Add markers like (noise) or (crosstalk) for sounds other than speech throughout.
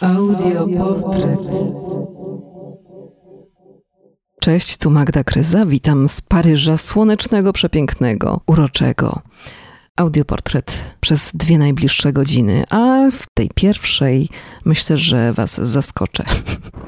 Audioportret. Cześć, tu Magda Kryza. Witam z Paryża słonecznego, przepięknego, uroczego. Audioportret przez dwie najbliższe godziny, a w tej pierwszej myślę, że Was zaskoczę. (laughs)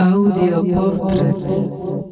Audioportret.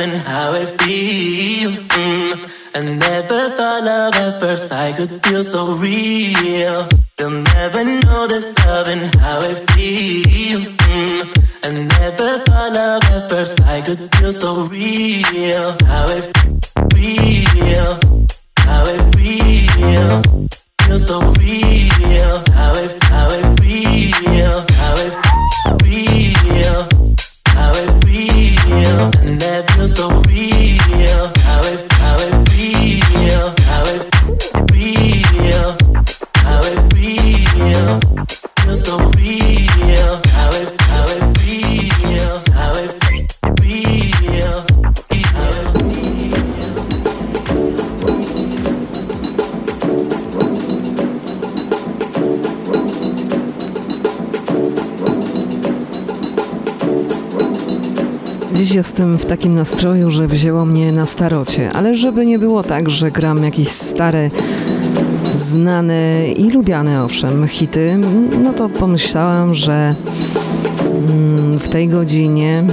loving how it feels. Mm. I never thought love at first I could feel so real. They'll never know this loving how it feels. Mm. I never thought love at first I could feel so real. How it real, how it real, feel so real. How it how it real. And that feels so real jestem w takim nastroju, że wzięło mnie na starocie, ale żeby nie było tak, że gram jakieś stare znane i lubiane, owszem, hity, no to pomyślałam, że mm, w tej godzinie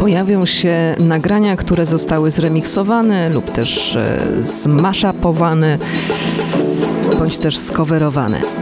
pojawią się nagrania, które zostały zremiksowane lub też e, zmaszapowane, bądź też skowerowane.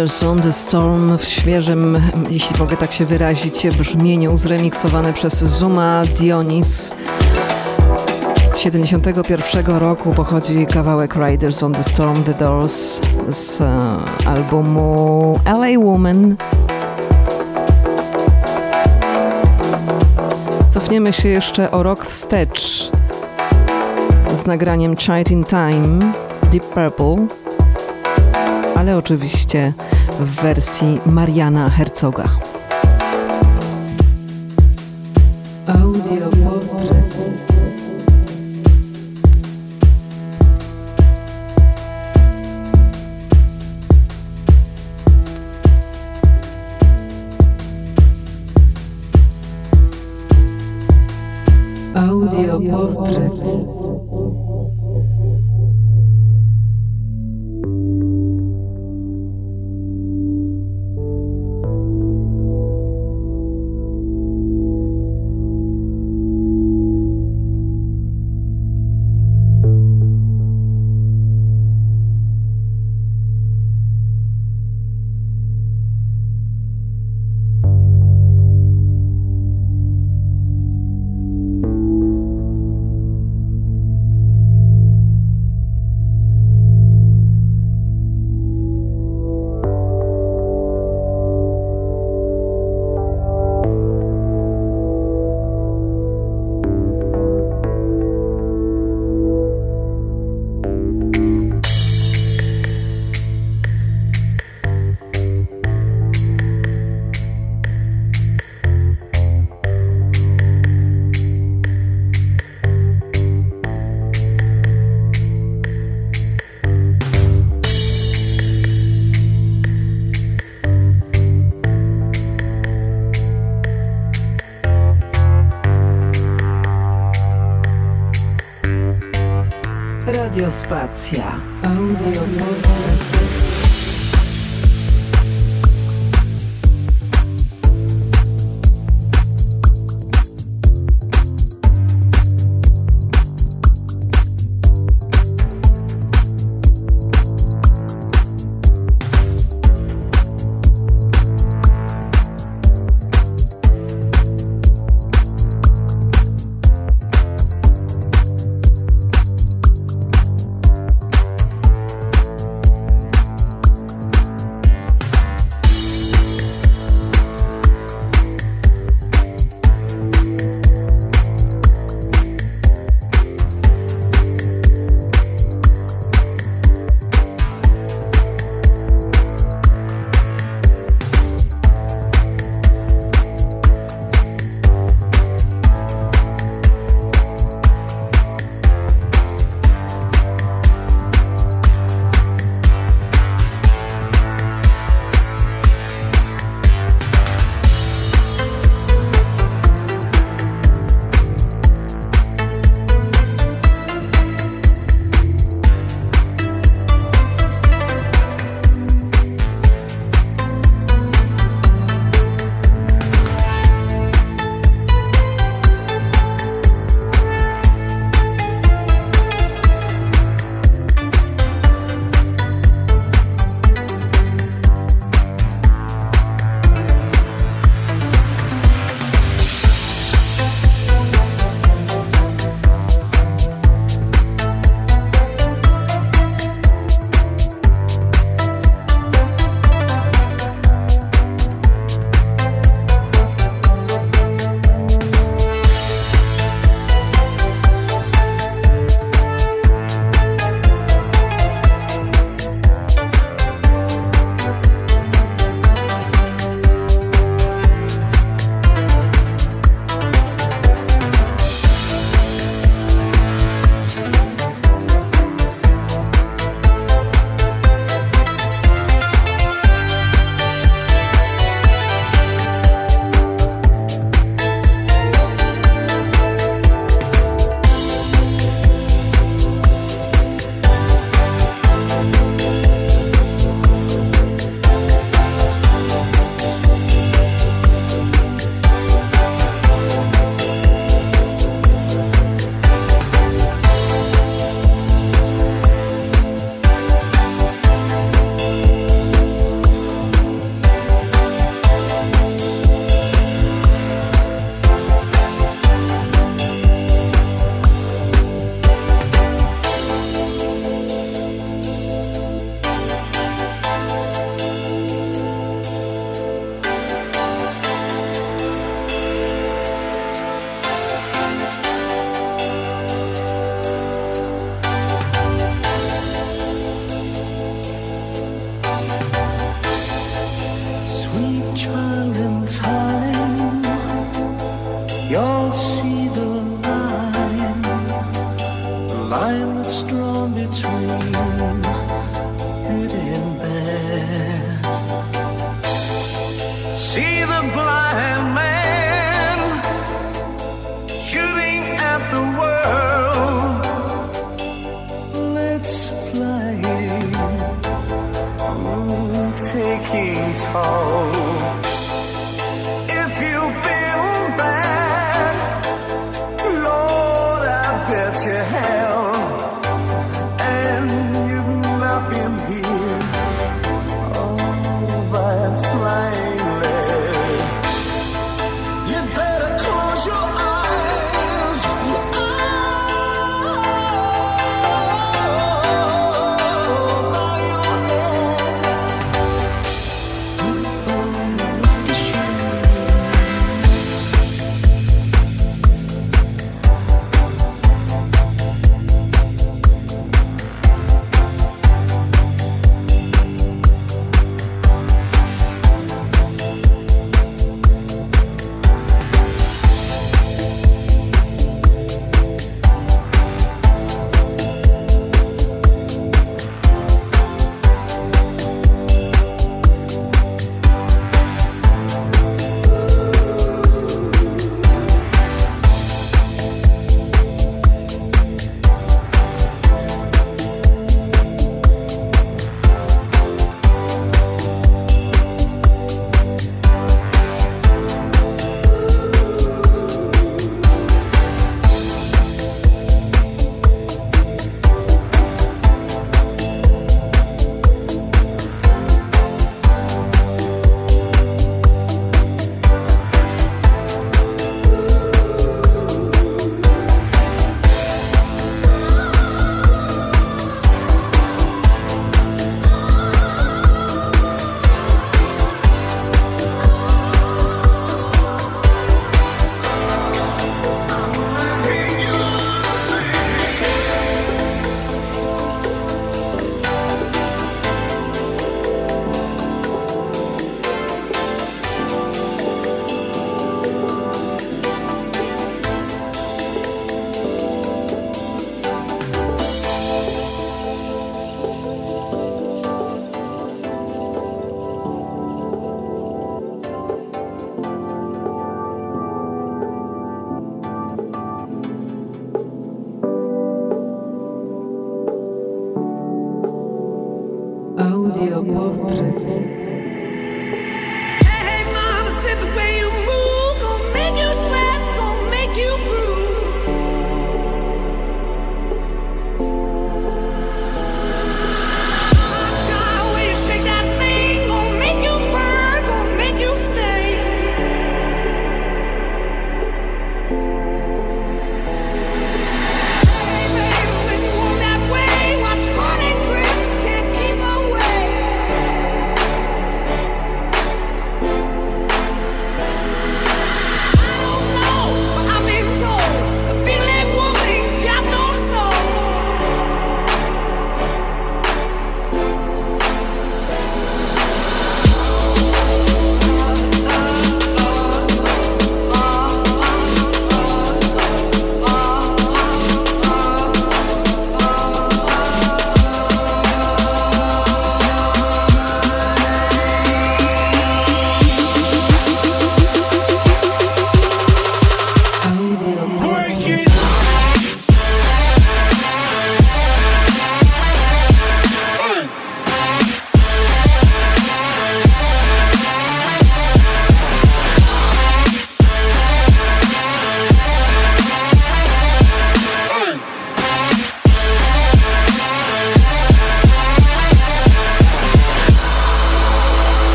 Riders on the Storm w świeżym, jeśli mogę tak się wyrazić, brzmieniu zremiksowane przez Zuma Dionis. Z 71 roku pochodzi kawałek Riders on the Storm The Doors z e, albumu LA Woman. Cofniemy się jeszcze o rok wstecz z nagraniem Child in Time Deep Purple, ale oczywiście w wersji Mariana Herzoga. Spacja.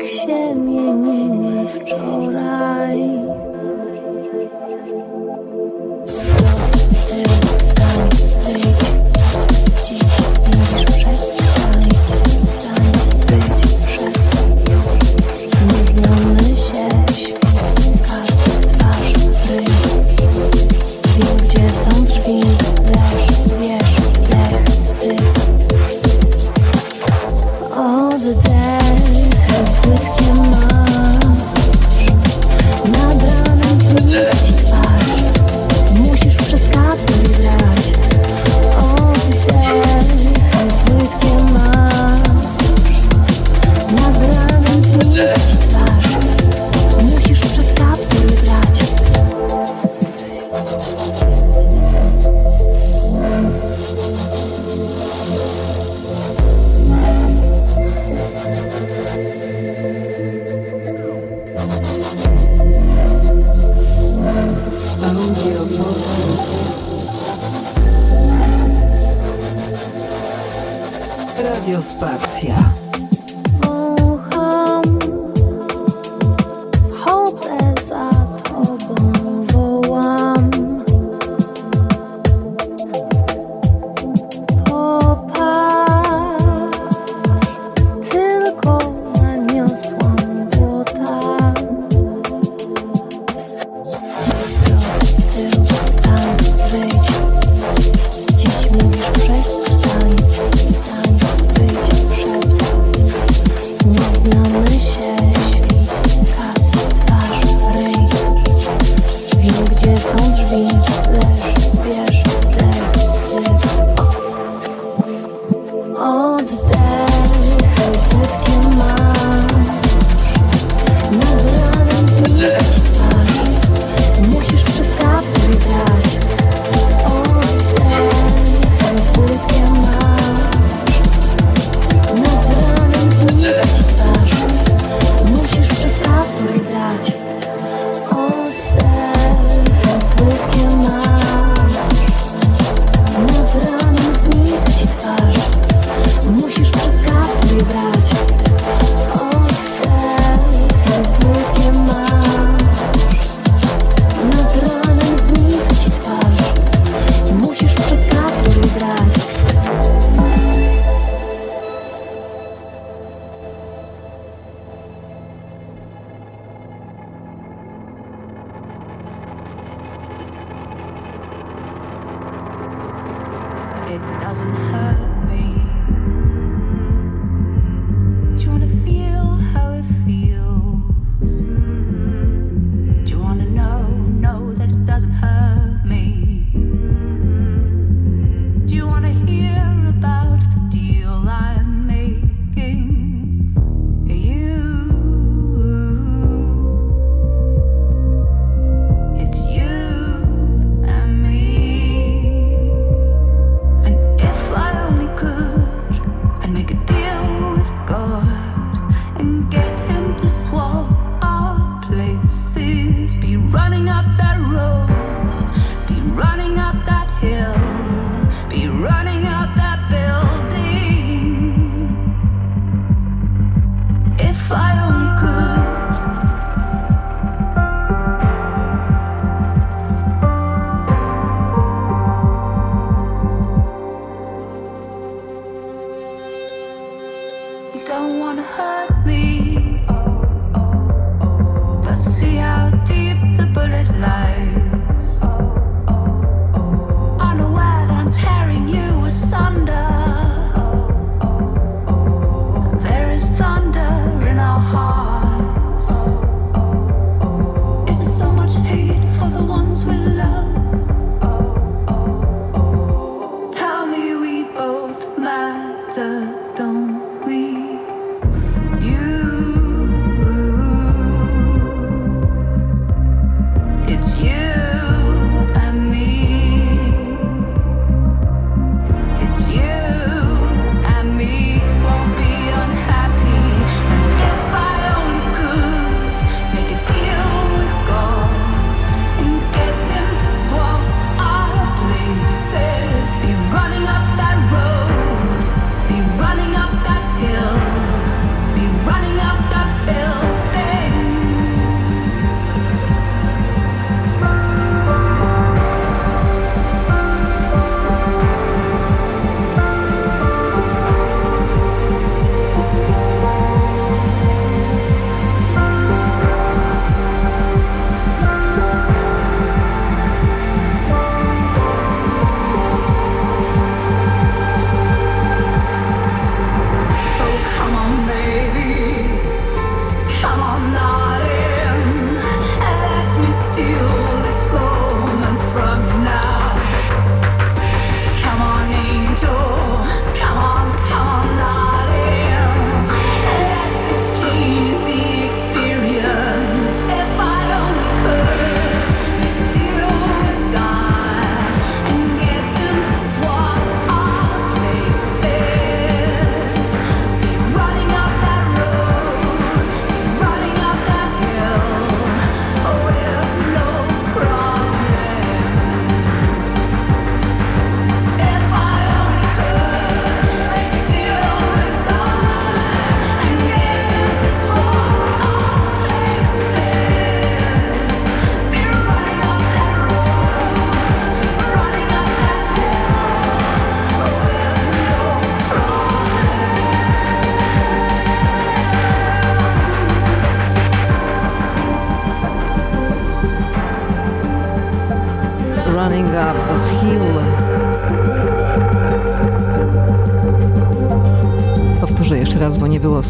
You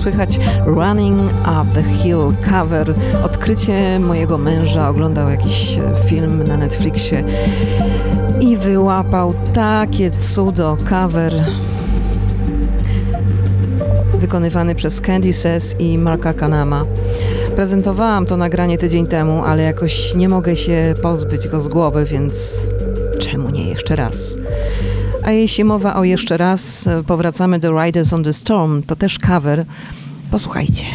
słychać. Running Up the Hill cover. Odkrycie mojego męża oglądał jakiś film na Netflixie i wyłapał takie cudo cover wykonywany przez Candy Says i Marka Kanama. Prezentowałam to nagranie tydzień temu, ale jakoś nie mogę się pozbyć go z głowy, więc czemu nie jeszcze raz? A jeśli mowa o jeszcze raz, powracamy do Riders on the Storm, to też cover. Posłuchajcie.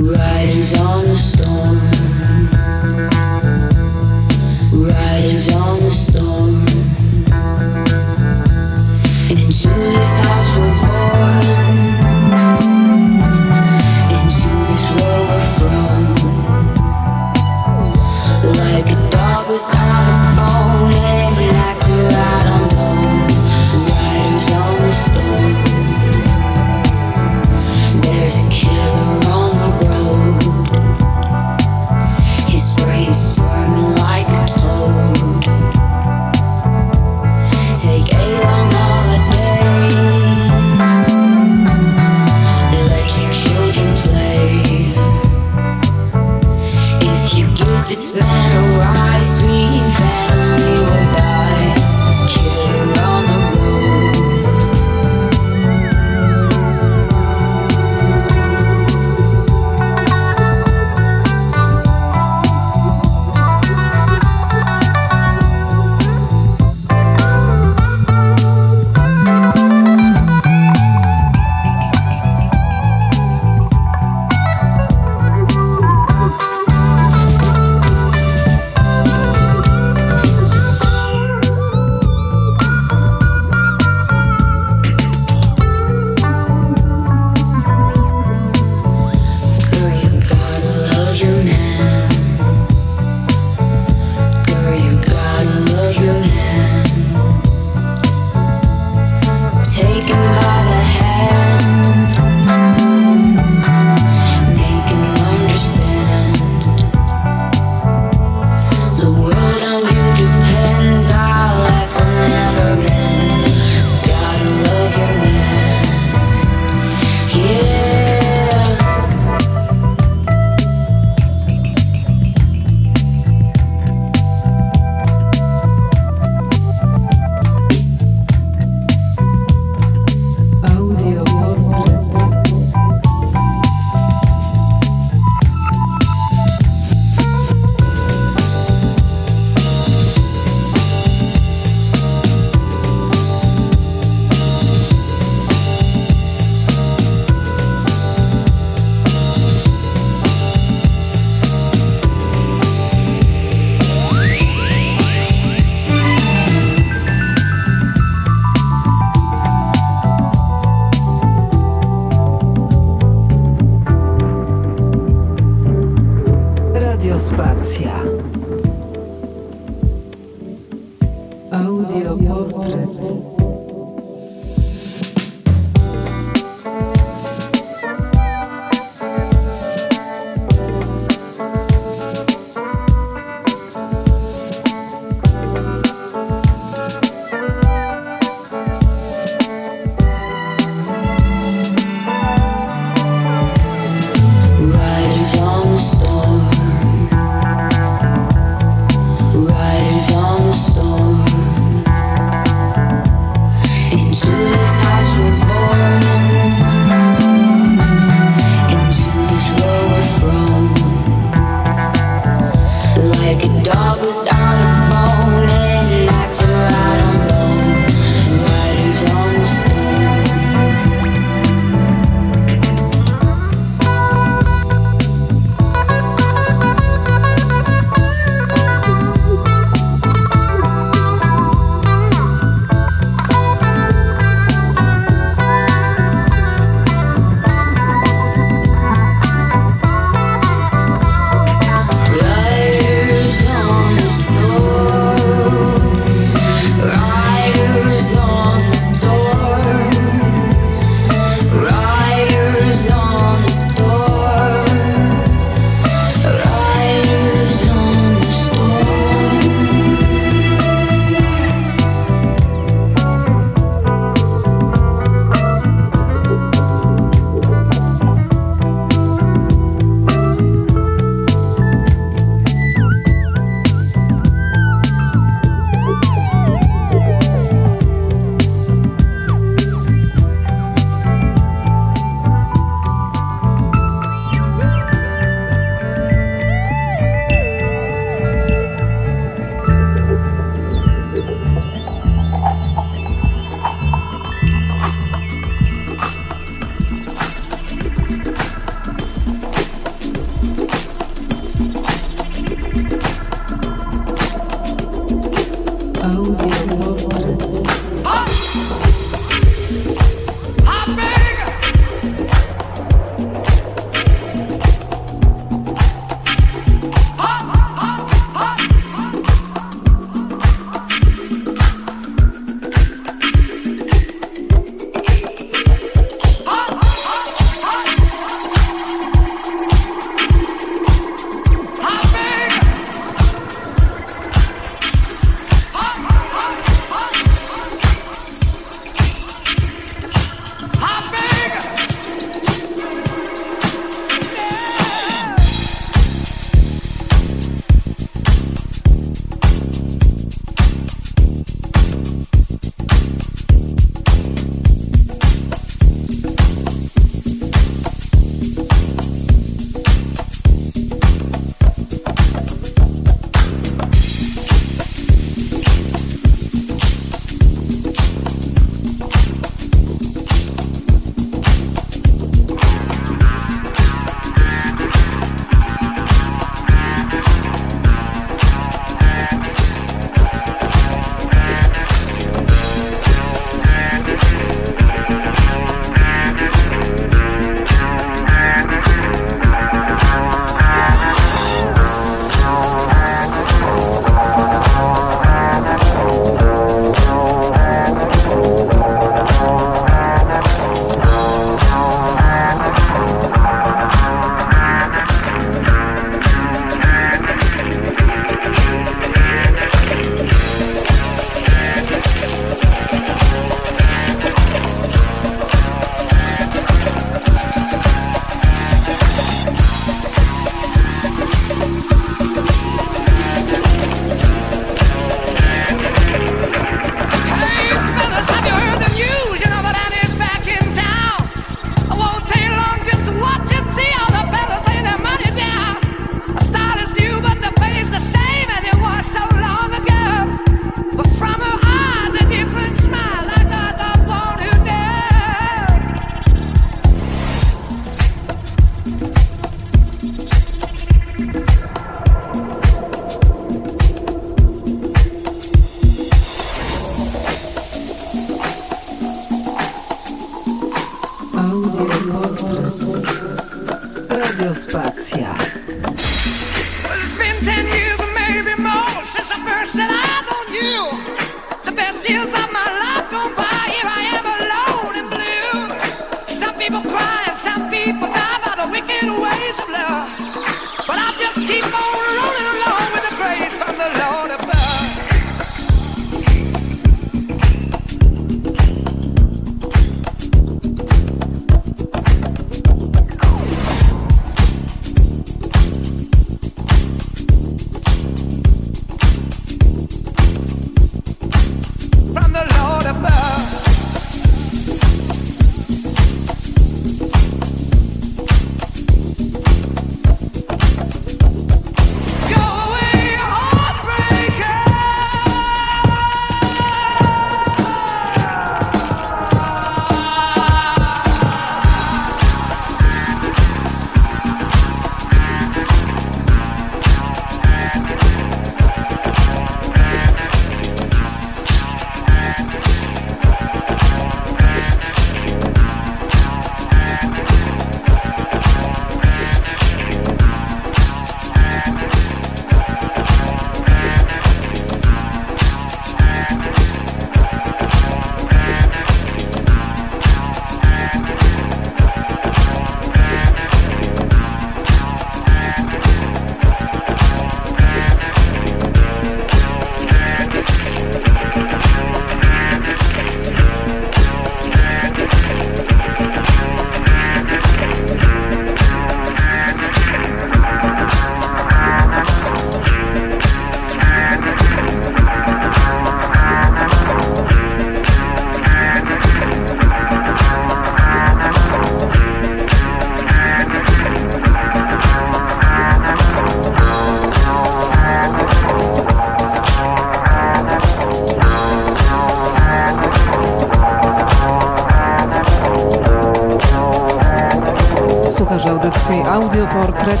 Audioportret.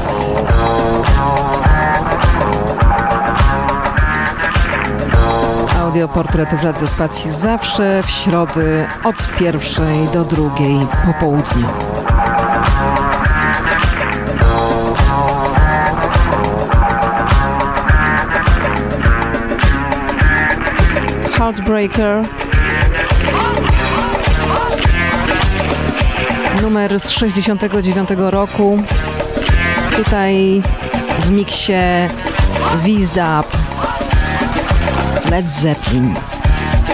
Audioportret w radiospacji zawsze w środy od pierwszej do drugiej po południu. Heartbreaker numer z 69 roku. Tutaj w miksie Visa Led Zeppelin.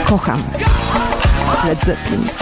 Kocham Led Zeppelin.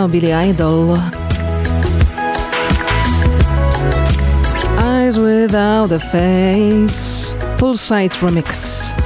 Halo, Billy Idol. Eyes Without a Face, Full Sight Remix.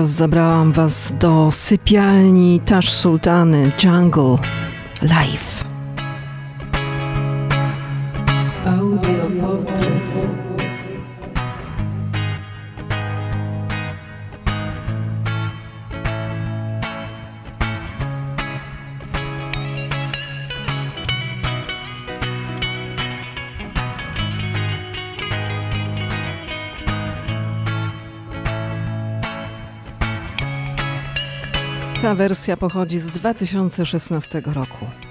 Teraz zabrałam was do sypialni Tash Sultany Jungle Live. Wersja pochodzi z 2016 roku.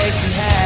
face and hair.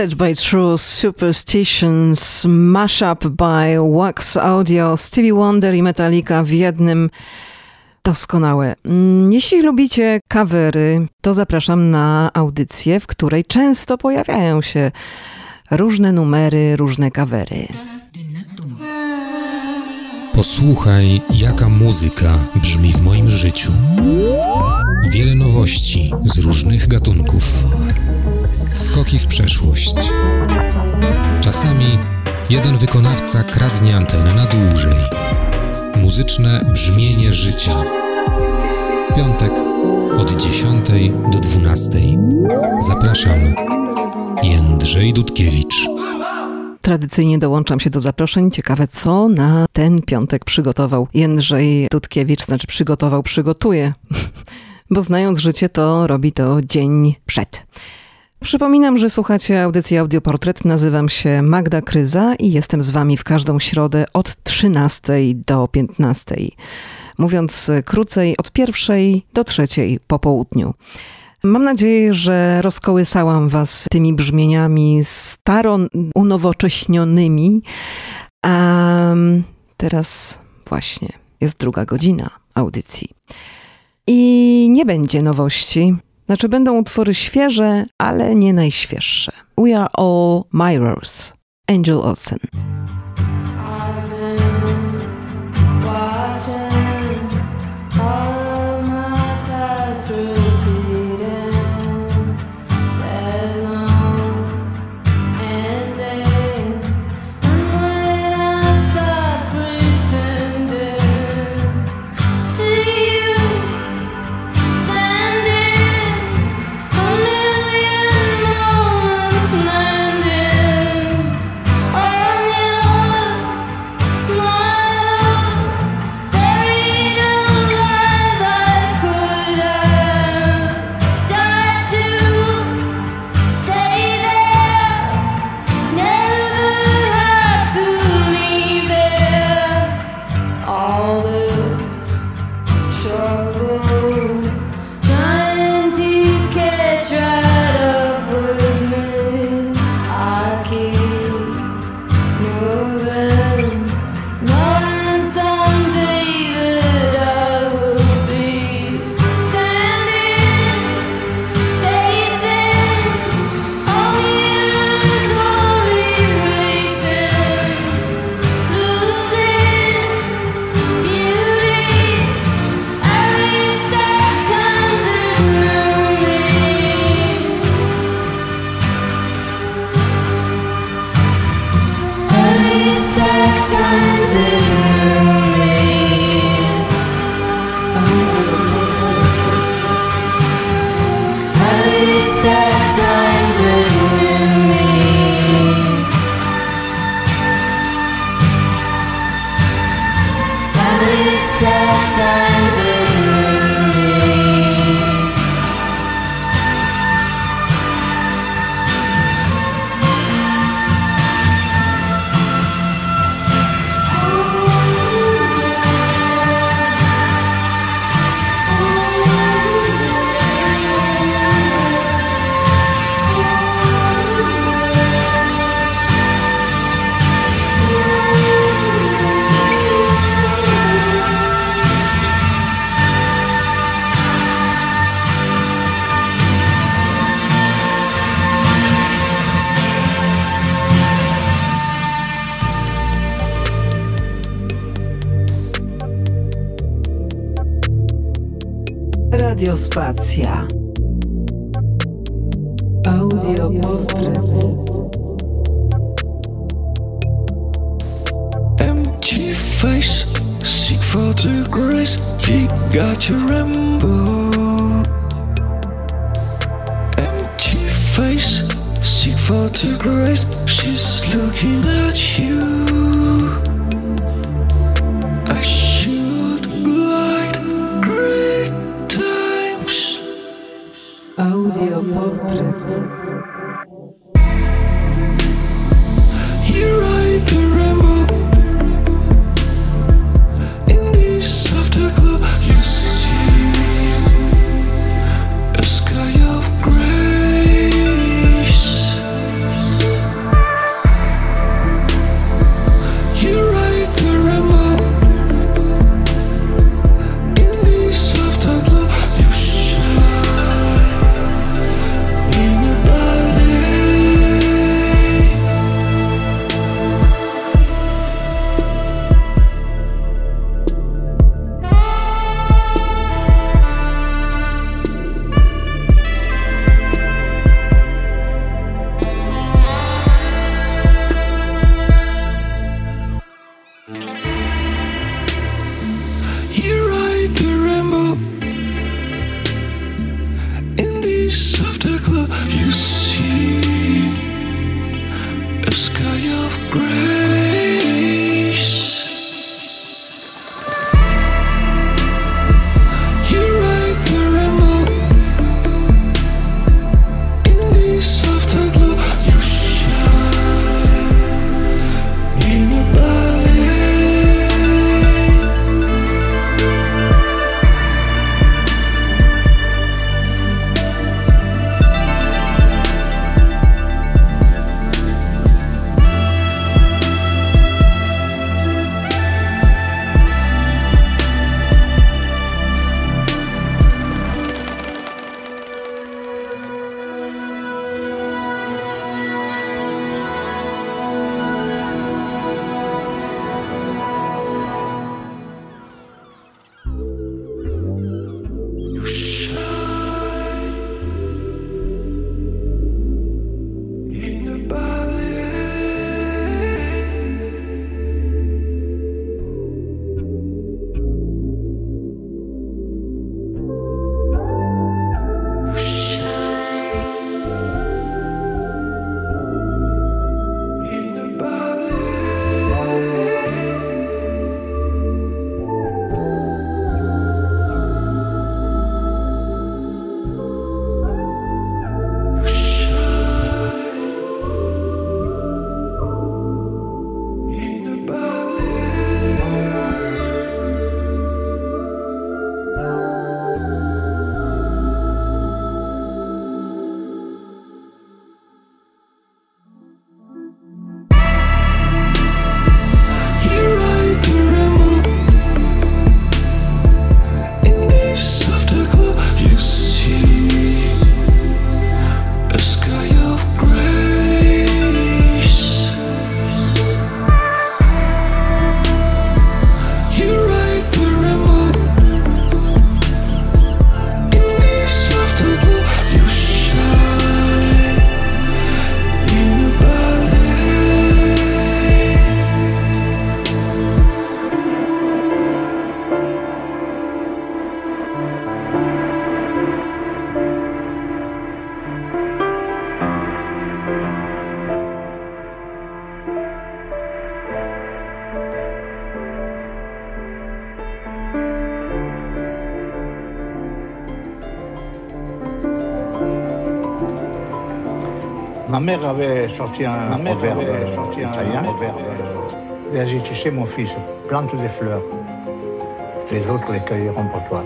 Set by True Superstitions, mashup by Wax Audio, Stevie Wonder i Metallica w jednym doskonałe. Mm, jeśli lubicie kawery, to zapraszam na audycję, w której często pojawiają się różne numery, różne kawery. Posłuchaj, jaka muzyka brzmi w moim życiu. Wiele nowości z różnych gatunków. Skoki w przeszłość. Czasami jeden wykonawca kradnie antenę na dłużej. Muzyczne brzmienie życia. Piątek od 10 do 12. Zapraszam. Jędrzej Dudkiewicz. Tradycyjnie dołączam się do zaproszeń. Ciekawe, co na ten piątek przygotował Jędrzej Dudkiewicz, znaczy przygotował, przygotuje. (laughs) Bo znając życie, to robi to dzień przed. Przypominam, że słuchacie audycji Audioportret. Nazywam się Magda Kryza i jestem z wami w każdą środę od 13 do 15. Mówiąc krócej, od pierwszej do trzeciej po południu. Mam nadzieję, że rozkołysałam Was tymi brzmieniami staro unowocześnionymi. A teraz właśnie jest druga godzina audycji. I nie będzie nowości. Znaczy, będą utwory świeże, ale nie najświeższe. We are all mirrors. Angel Olsen. Radiospacja. Audioportret. face, seek for the grace. He got your rainbow. Empty face, seek for the grace. She's looking at you. Ma mère avait sorti un, mère proverbe avait sorti un italien. Proverbe. Elle a dit, tu sais mon fils, plante des fleurs. Les autres les cueilleront pour toi.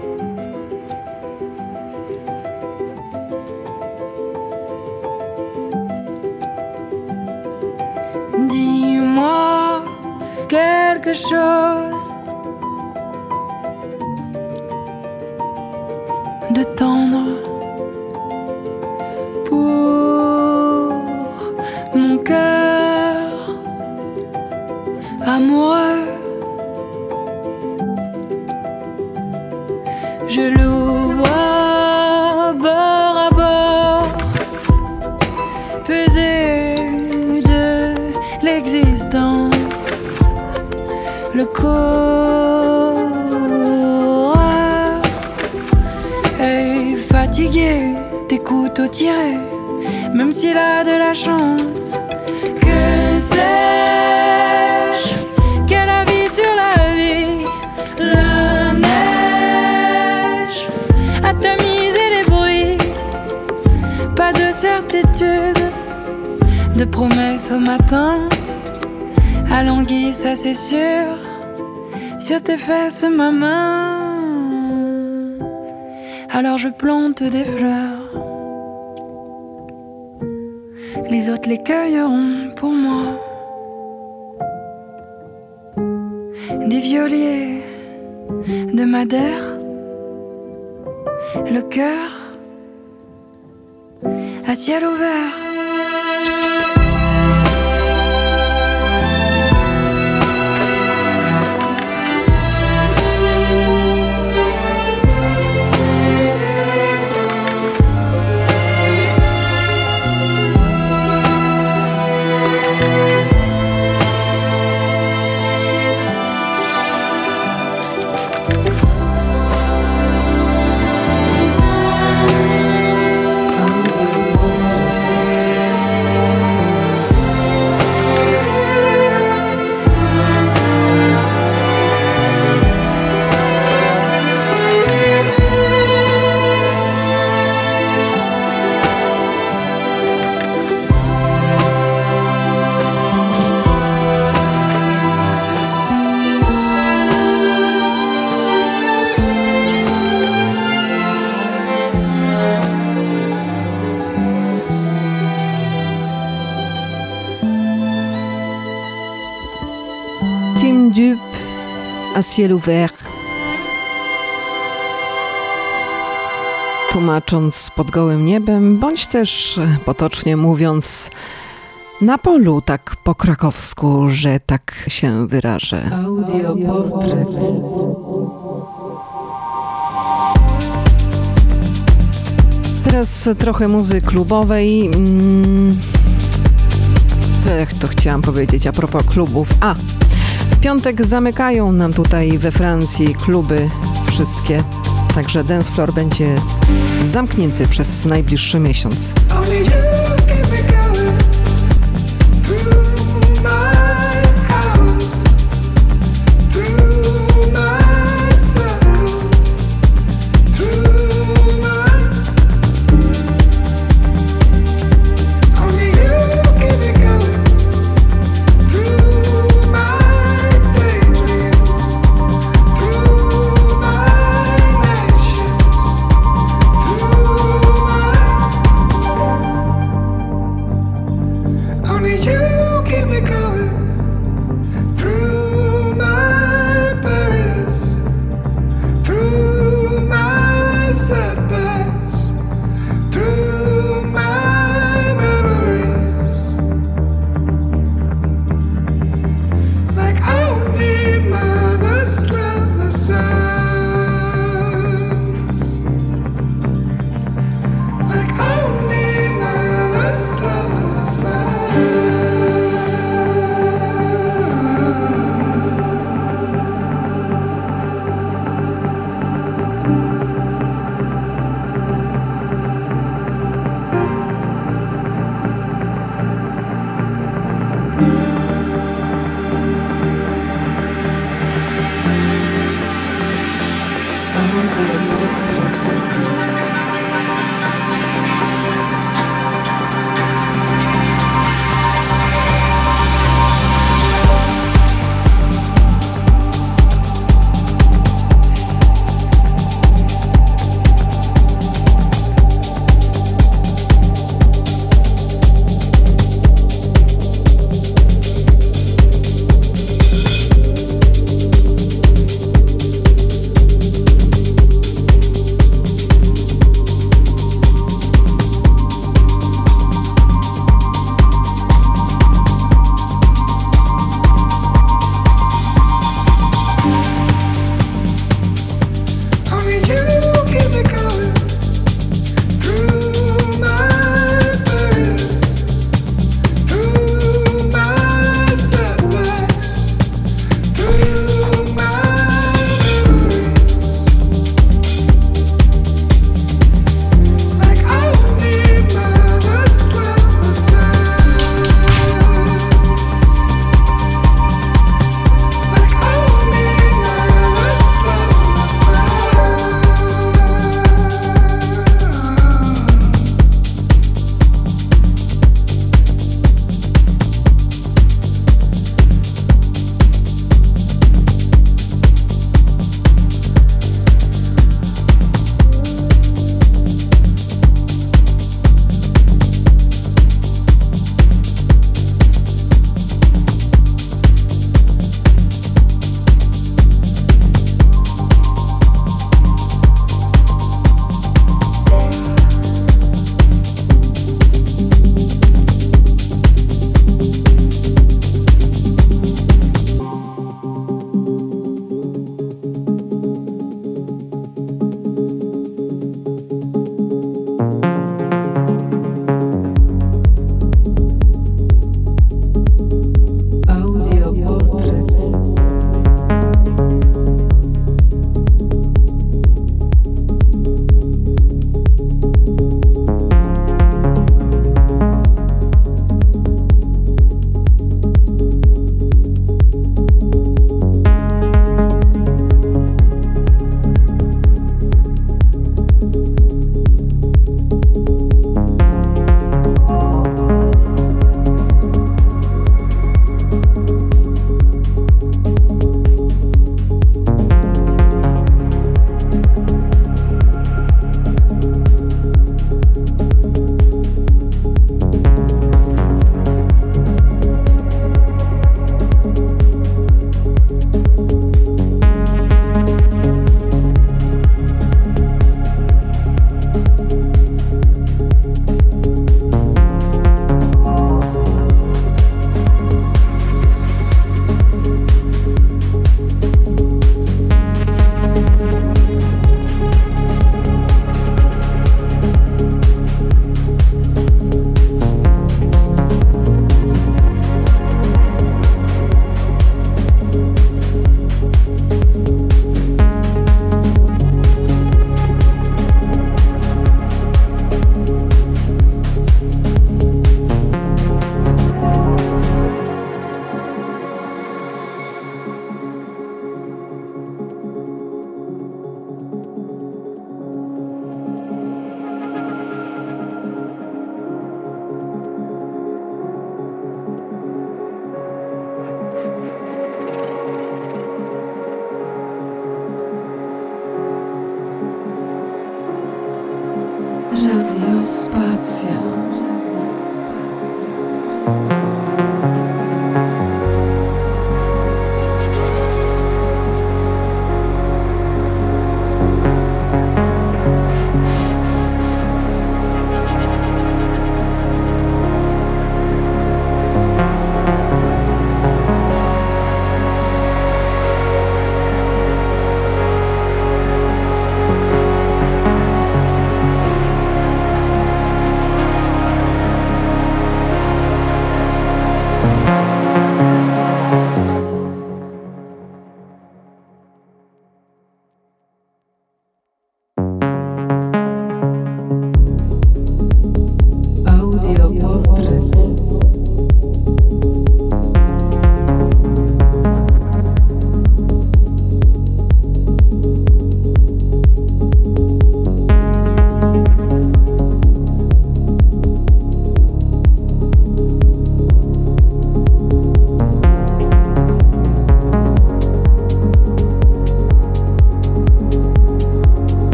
Tes fesses ma main. Alors je plante des fleurs. Les autres les cueilleront pour moi. Des violiers de Madère, le cœur à ciel ouvert. Ciel ouvert. Tłumacząc pod gołym niebem, bądź też potocznie mówiąc na polu, tak po krakowsku, że tak się wyrażę. Audioportret. Teraz trochę muzy klubowej. Mm, Co ja to chciałam powiedzieć a propos klubów? A, piątek zamykają nam tutaj we Francji kluby wszystkie. Także dance floor będzie zamknięty przez najbliższy miesiąc.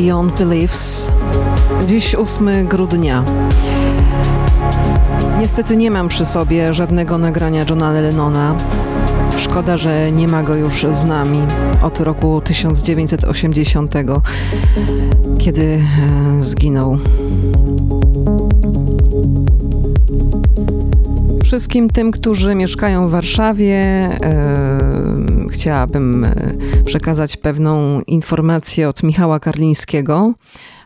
Beyond Beliefs. Dziś 8 grudnia. Niestety nie mam przy sobie żadnego nagrania Johna Lennona. Szkoda, że nie ma go już z nami od roku 1980, kiedy e, zginął. Wszystkim tym, którzy mieszkają w Warszawie, e, chciałabym e, przekazać pewną informację od Michała Karlińskiego.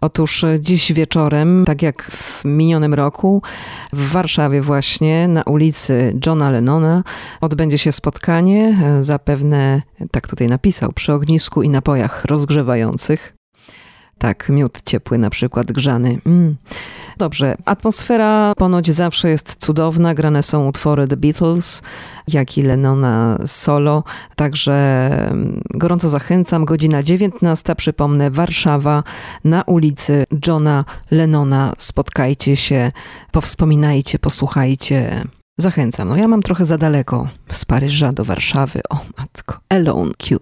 Otóż dziś wieczorem, tak jak w minionym roku, w Warszawie właśnie, na ulicy Johna Lennona, odbędzie się spotkanie, zapewne, tak tutaj napisał, przy ognisku i napojach rozgrzewających. Tak, miód ciepły na przykład, grzany. Mm. Dobrze, atmosfera ponoć zawsze jest cudowna, grane są utwory The Beatles, jak i Lennona solo, także mm, gorąco zachęcam, godzina 19, przypomnę, Warszawa, na ulicy Johna Lennona, spotkajcie się, powspominajcie, posłuchajcie. Zachęcam. No ja mam trochę za daleko z Paryża do Warszawy. O matko. Alone Q.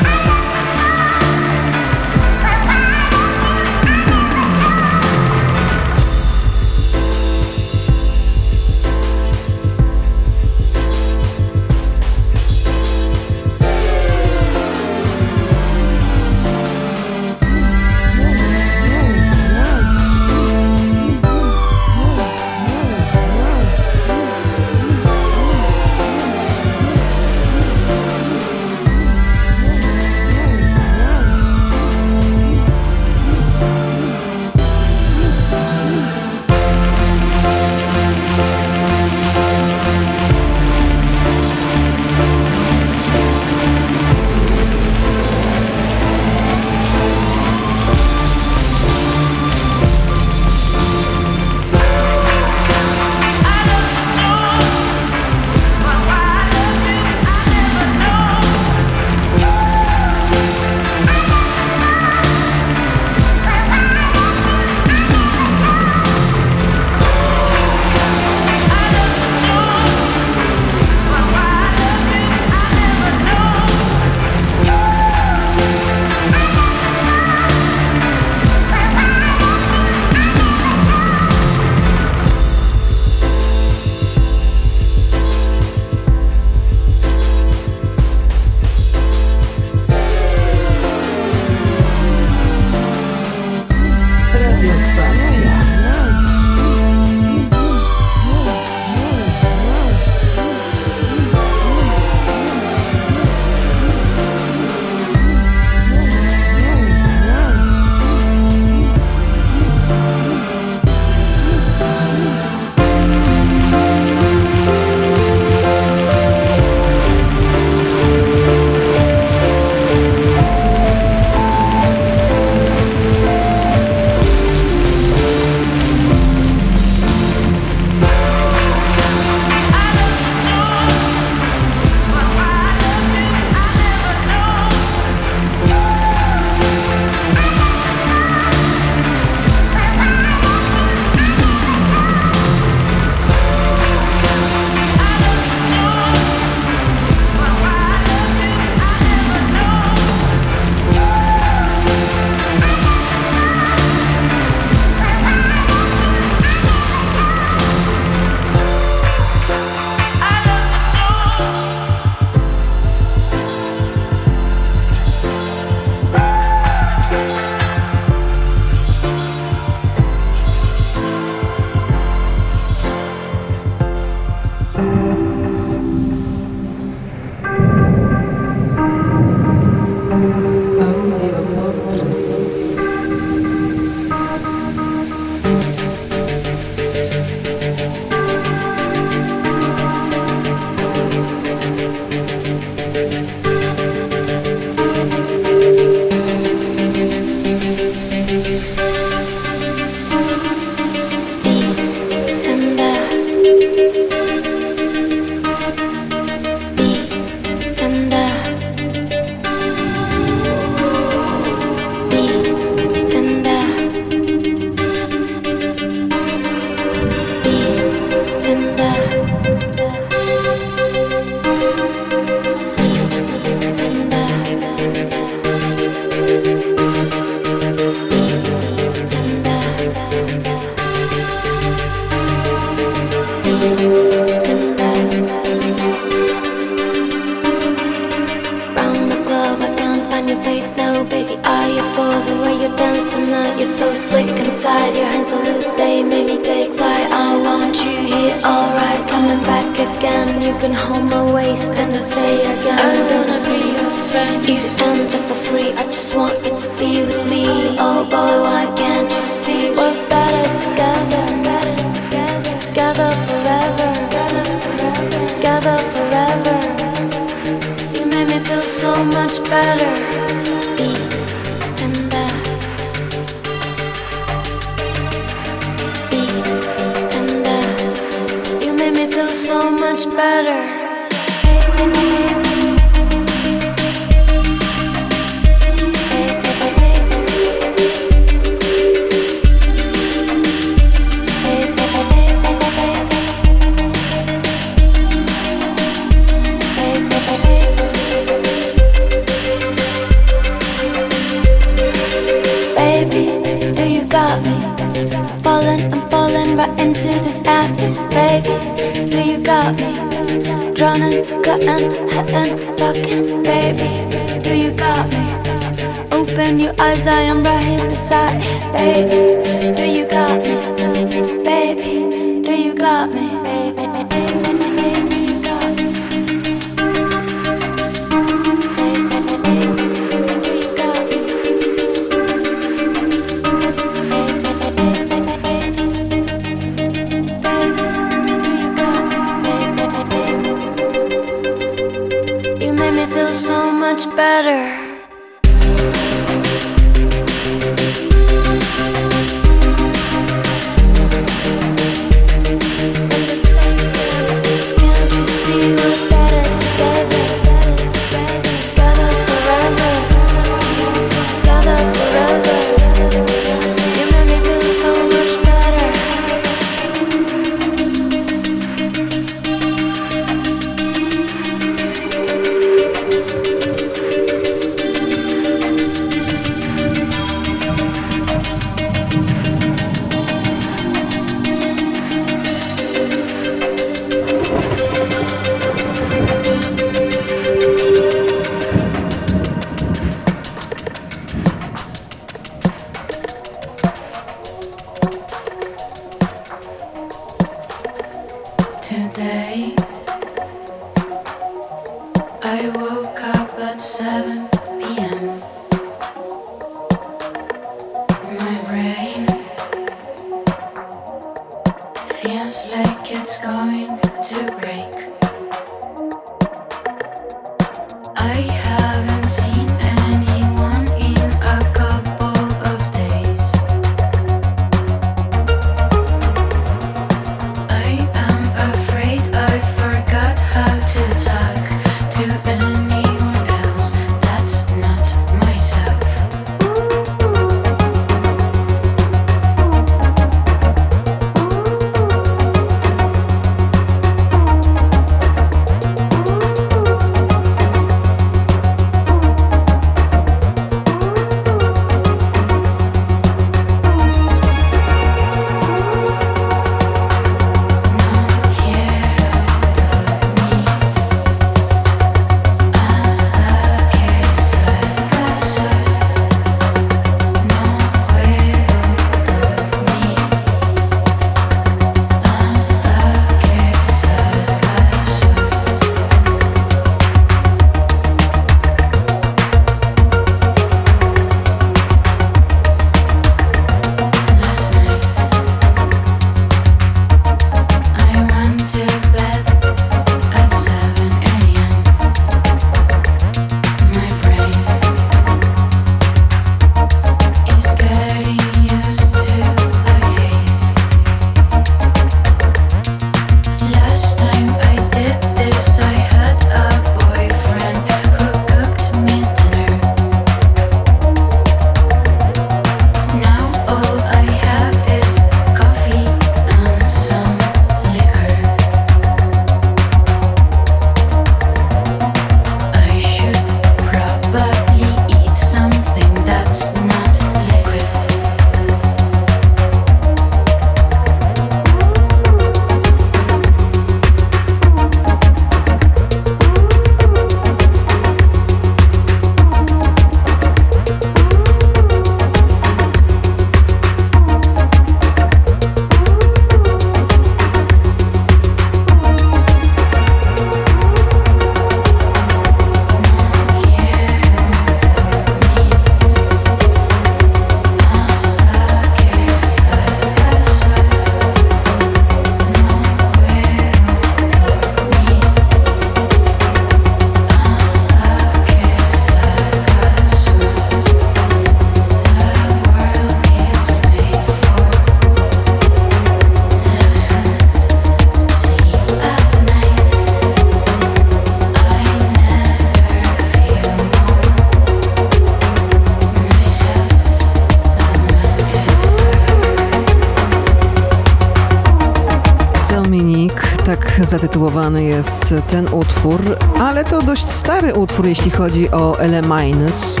zatytułowany jest ten utwór, ale to dość stary utwór, jeśli chodzi o Ele Minus.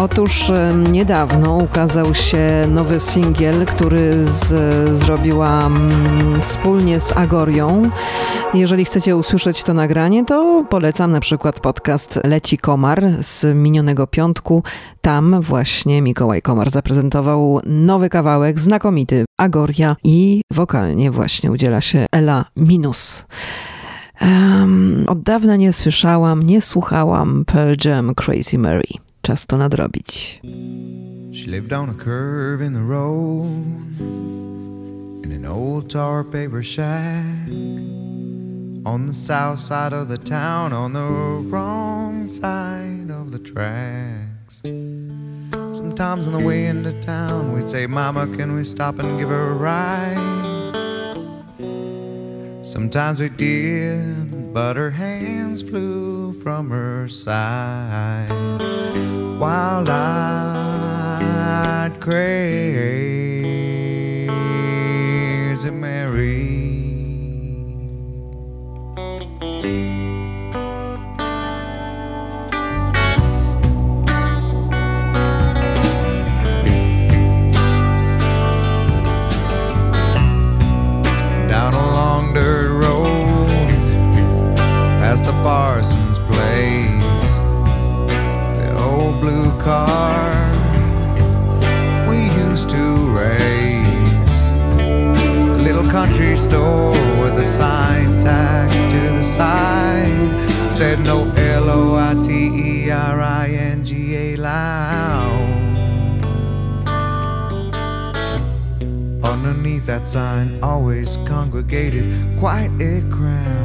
Otóż niedawno ukazał się nowy singiel, który z, zrobiłam wspólnie z Agorią. Jeżeli chcecie usłyszeć to nagranie, to polecam na przykład podcast Leci Komar z minionego piątku. Tam właśnie Mikołaj Komar zaprezentował nowy kawałek, znakomity Agoria i wokalnie właśnie udziela się Ela Minus. Um, od dawna nie słyszałam, nie słuchałam Pearl Jam Crazy Mary. Czas to nadrobić. She lived on a curve in the road in an old tar paper shack on the south side of the town on the wrong side of the tracks. Sometimes on the way into town we'd say, Mama, can we stop and give her a ride? Sometimes we did, but her hands flew from her side wild-eyed craze. ground.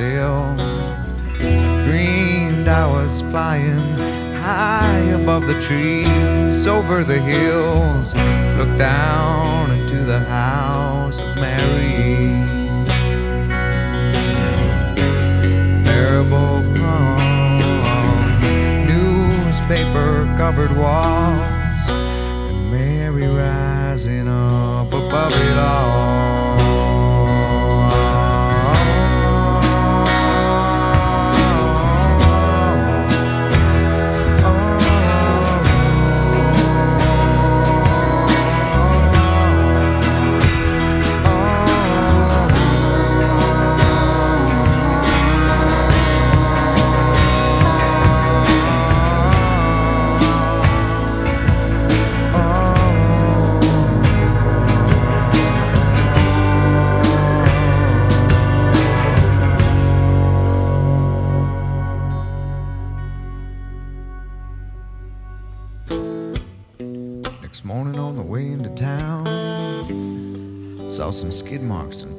Windowsill. Dreamed I was flying high above the trees, over the hills. Looked down into the house of Mary. Marble plum, newspaper covered walls, and Mary rising up above it all.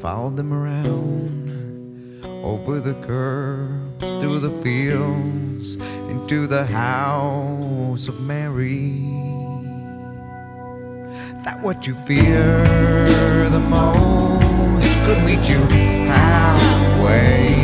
Followed them around. Over the curb, through the fields, into the house of Mary. That what you fear the most could meet you halfway.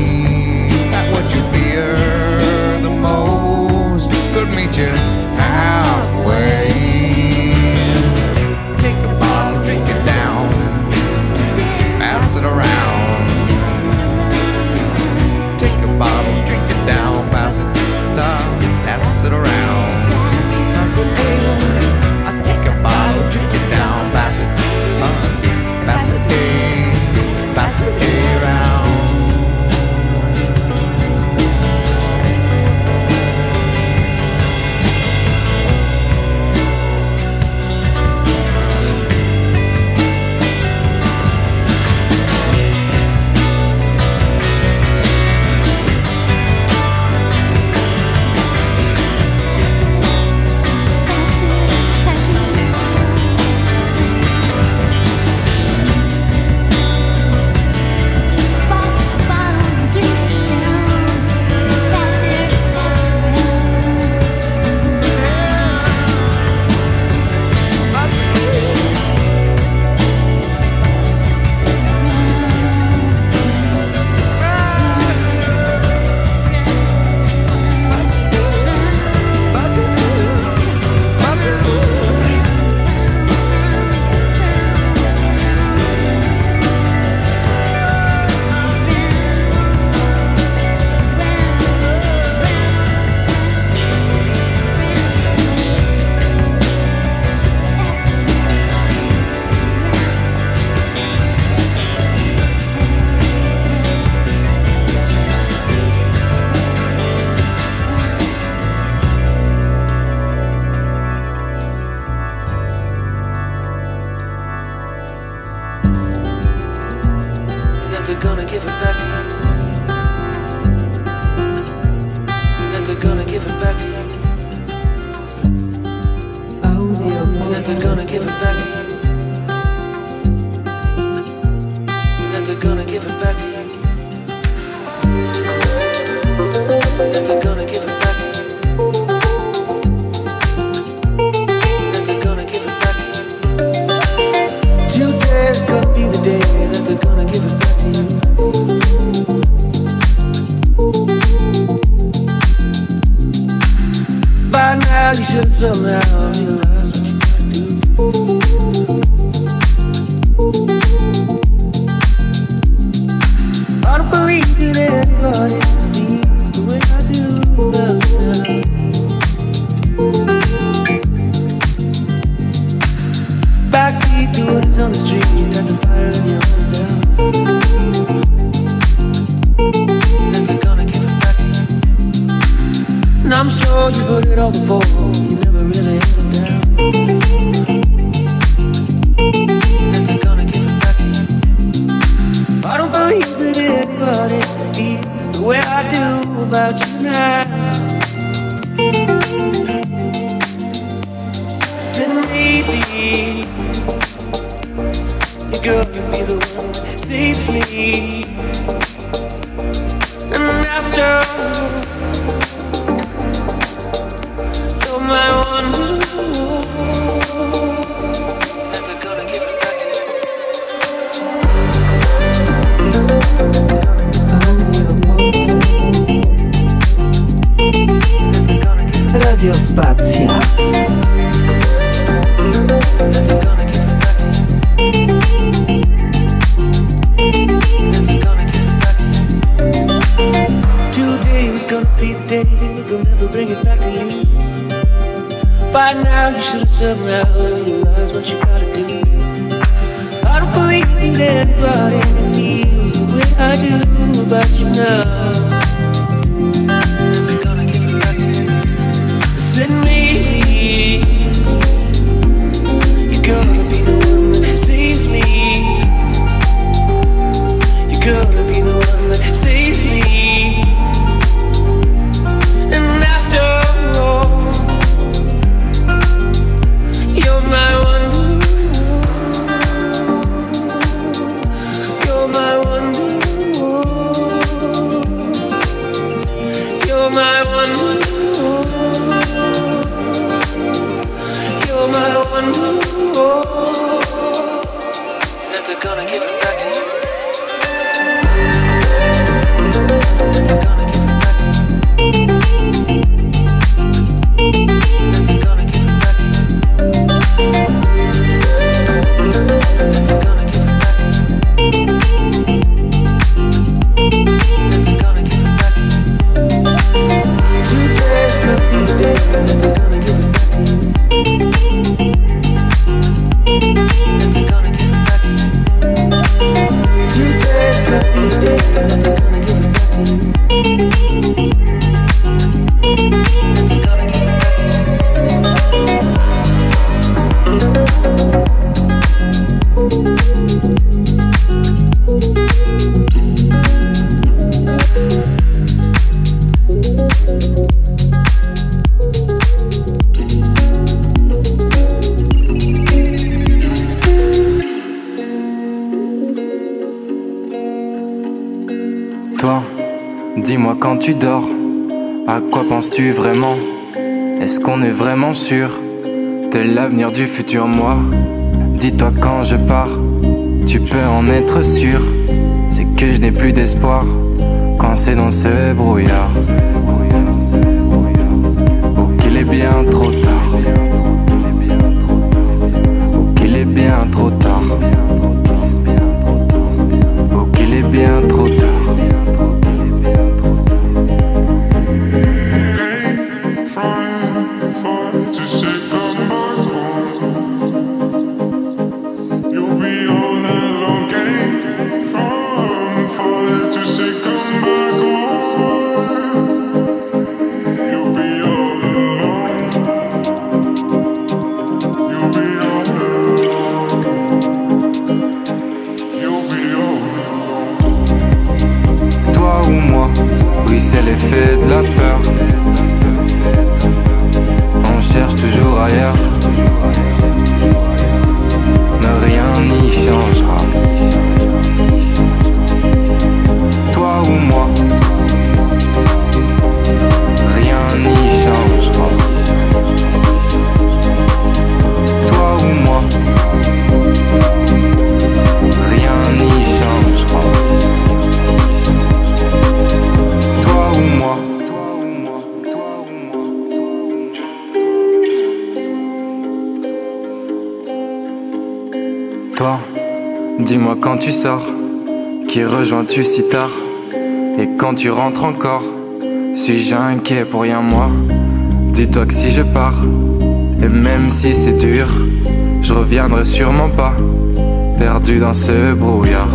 du futur moi. Dis-toi quand je pars, tu peux en être sûr. C'est que je n'ai plus d'espoir quand c'est dans ce brouillard. si tard. Et quand tu rentres encore Suis-je inquiet pour rien moi Dis-toi que si je pars Et même si c'est dur Je reviendrai sûrement pas Perdu dans ce brouillard.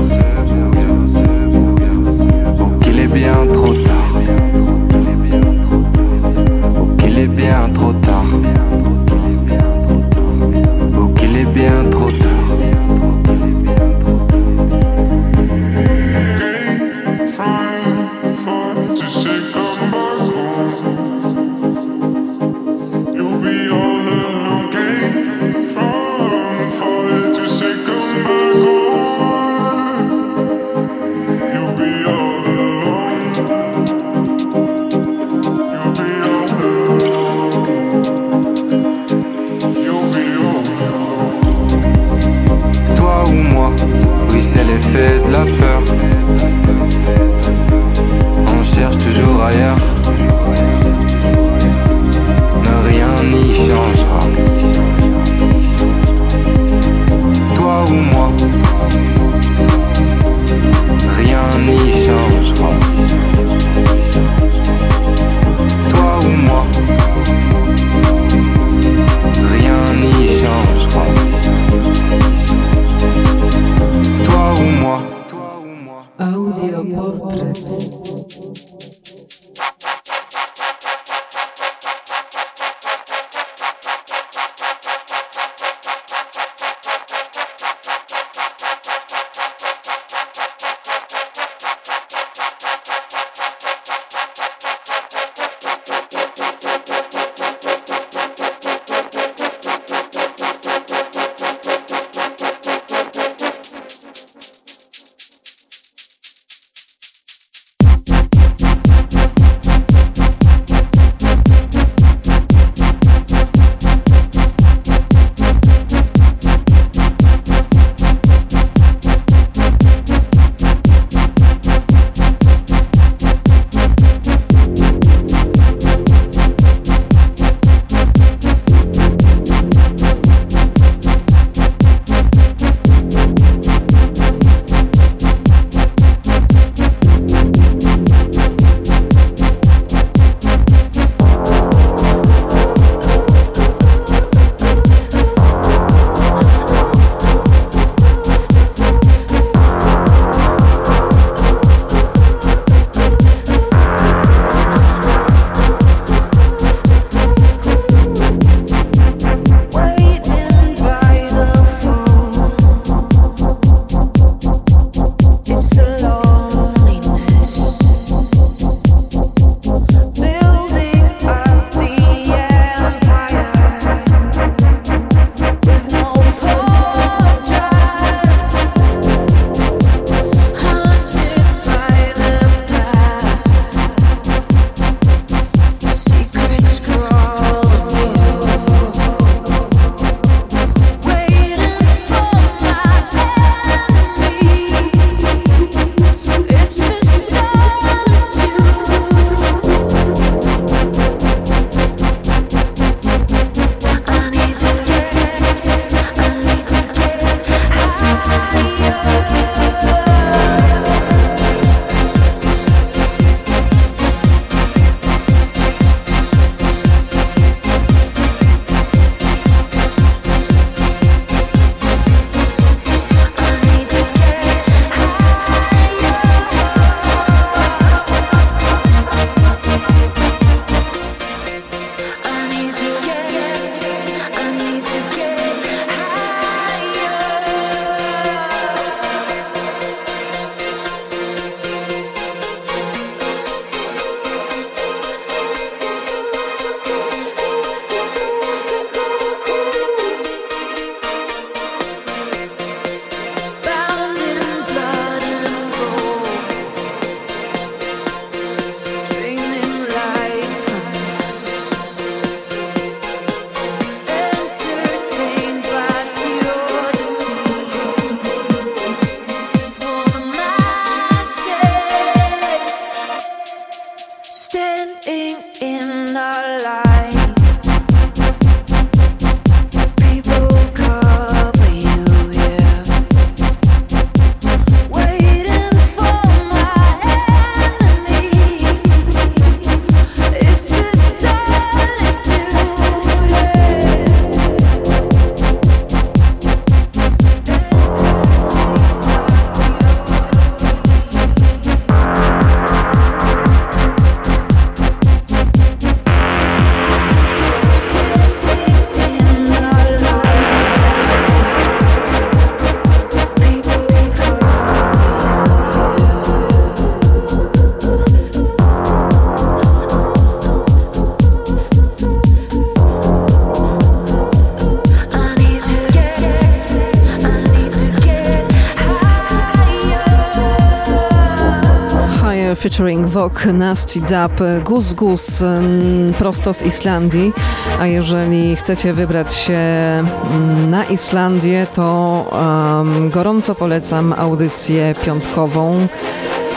Vogue Nasty Dub Gus Gus mm, prosto z Islandii. A jeżeli chcecie wybrać się mm, na Islandię, to um, gorąco polecam audycję piątkową.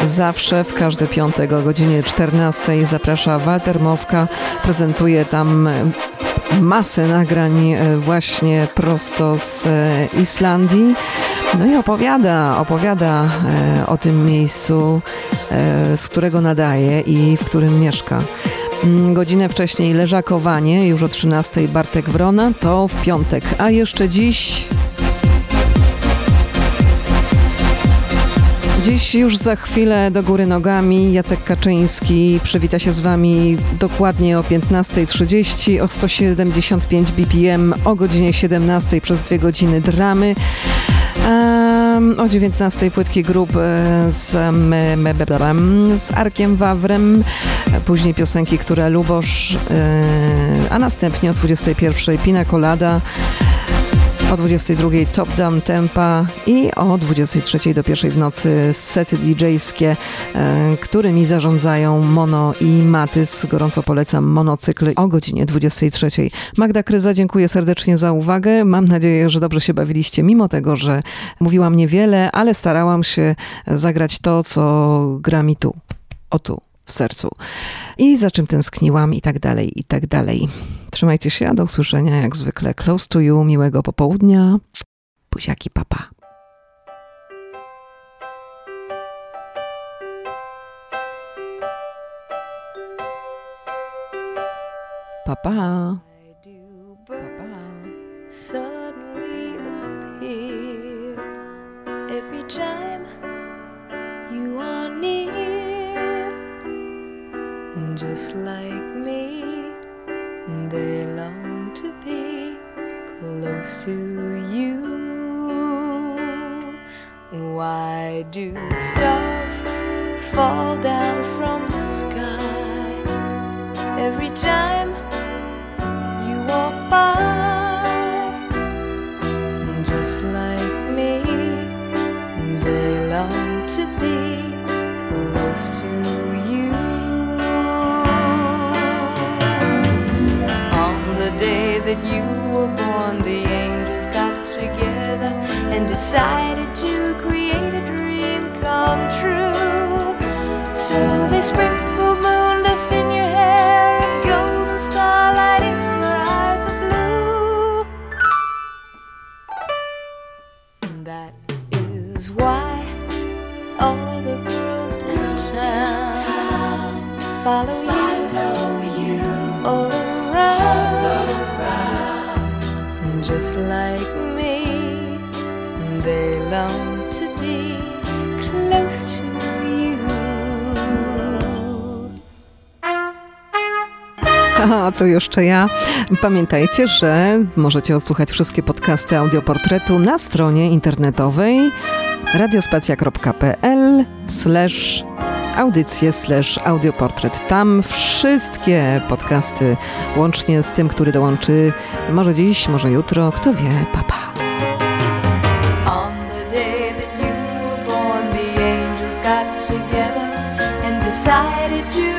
Zawsze w każdy piątek o godzinie 14 zaprasza Walter Mowka. Prezentuje tam masę nagrań e, właśnie prosto z e, Islandii. No i opowiada, opowiada e, o tym miejscu, z którego nadaje i w którym mieszka. Mm, godzinę wcześniej leżakowanie, już o 13 Bartek Wrona, to w piątek. A jeszcze dziś Dziś już za chwilę do góry nogami Jacek Kaczyński przywita się z Wami dokładnie o 15.30, o 175 BPM, o godzinie 17 przez dwie godziny dramy. O 19 płytki grup e, z, z Arkiem Wawrem, później piosenki, które Lubosz, yy, a następnie o 21 Pina Colada o 22 Top Down Tempa i o 23 do pierwszej w nocy sety DJ-skie, e, którymi zarządzają Mono i Matys. Gorąco polecam monocykl o godzinie 23. Magda Kryza, dziękuję serdecznie za uwagę. Mam nadzieję, że dobrze się bawiliście, mimo tego, że mówiłam niewiele, ale starałam się zagrać to, co gra mi tu, o tu, w sercu. I za czym tęskniłam i tak dalej, i tak dalej. Trzymajcie się, a do usłyszenia jak zwykle. Close to you, miłego popołudnia. Buziaki, papa. Papa. Papa. Suddenly appear every time just like me. They long to be close to you. Why do stars fall down from the sky every time you walk by? Just like me, they long to be close to day that you were born, the angels got together and decided to create a dream come true. So they sprinkled moon dust in just like me. They long to be close to you. Aha, to jeszcze ja. Pamiętajcie, że możecie odsłuchać wszystkie podcasty audioportretu na stronie internetowej radiospacja.pl slash audycje slash audioportret. Tam wszystkie podcasty, łącznie z tym, który dołączy może dziś, może jutro, kto wie, papa. decided to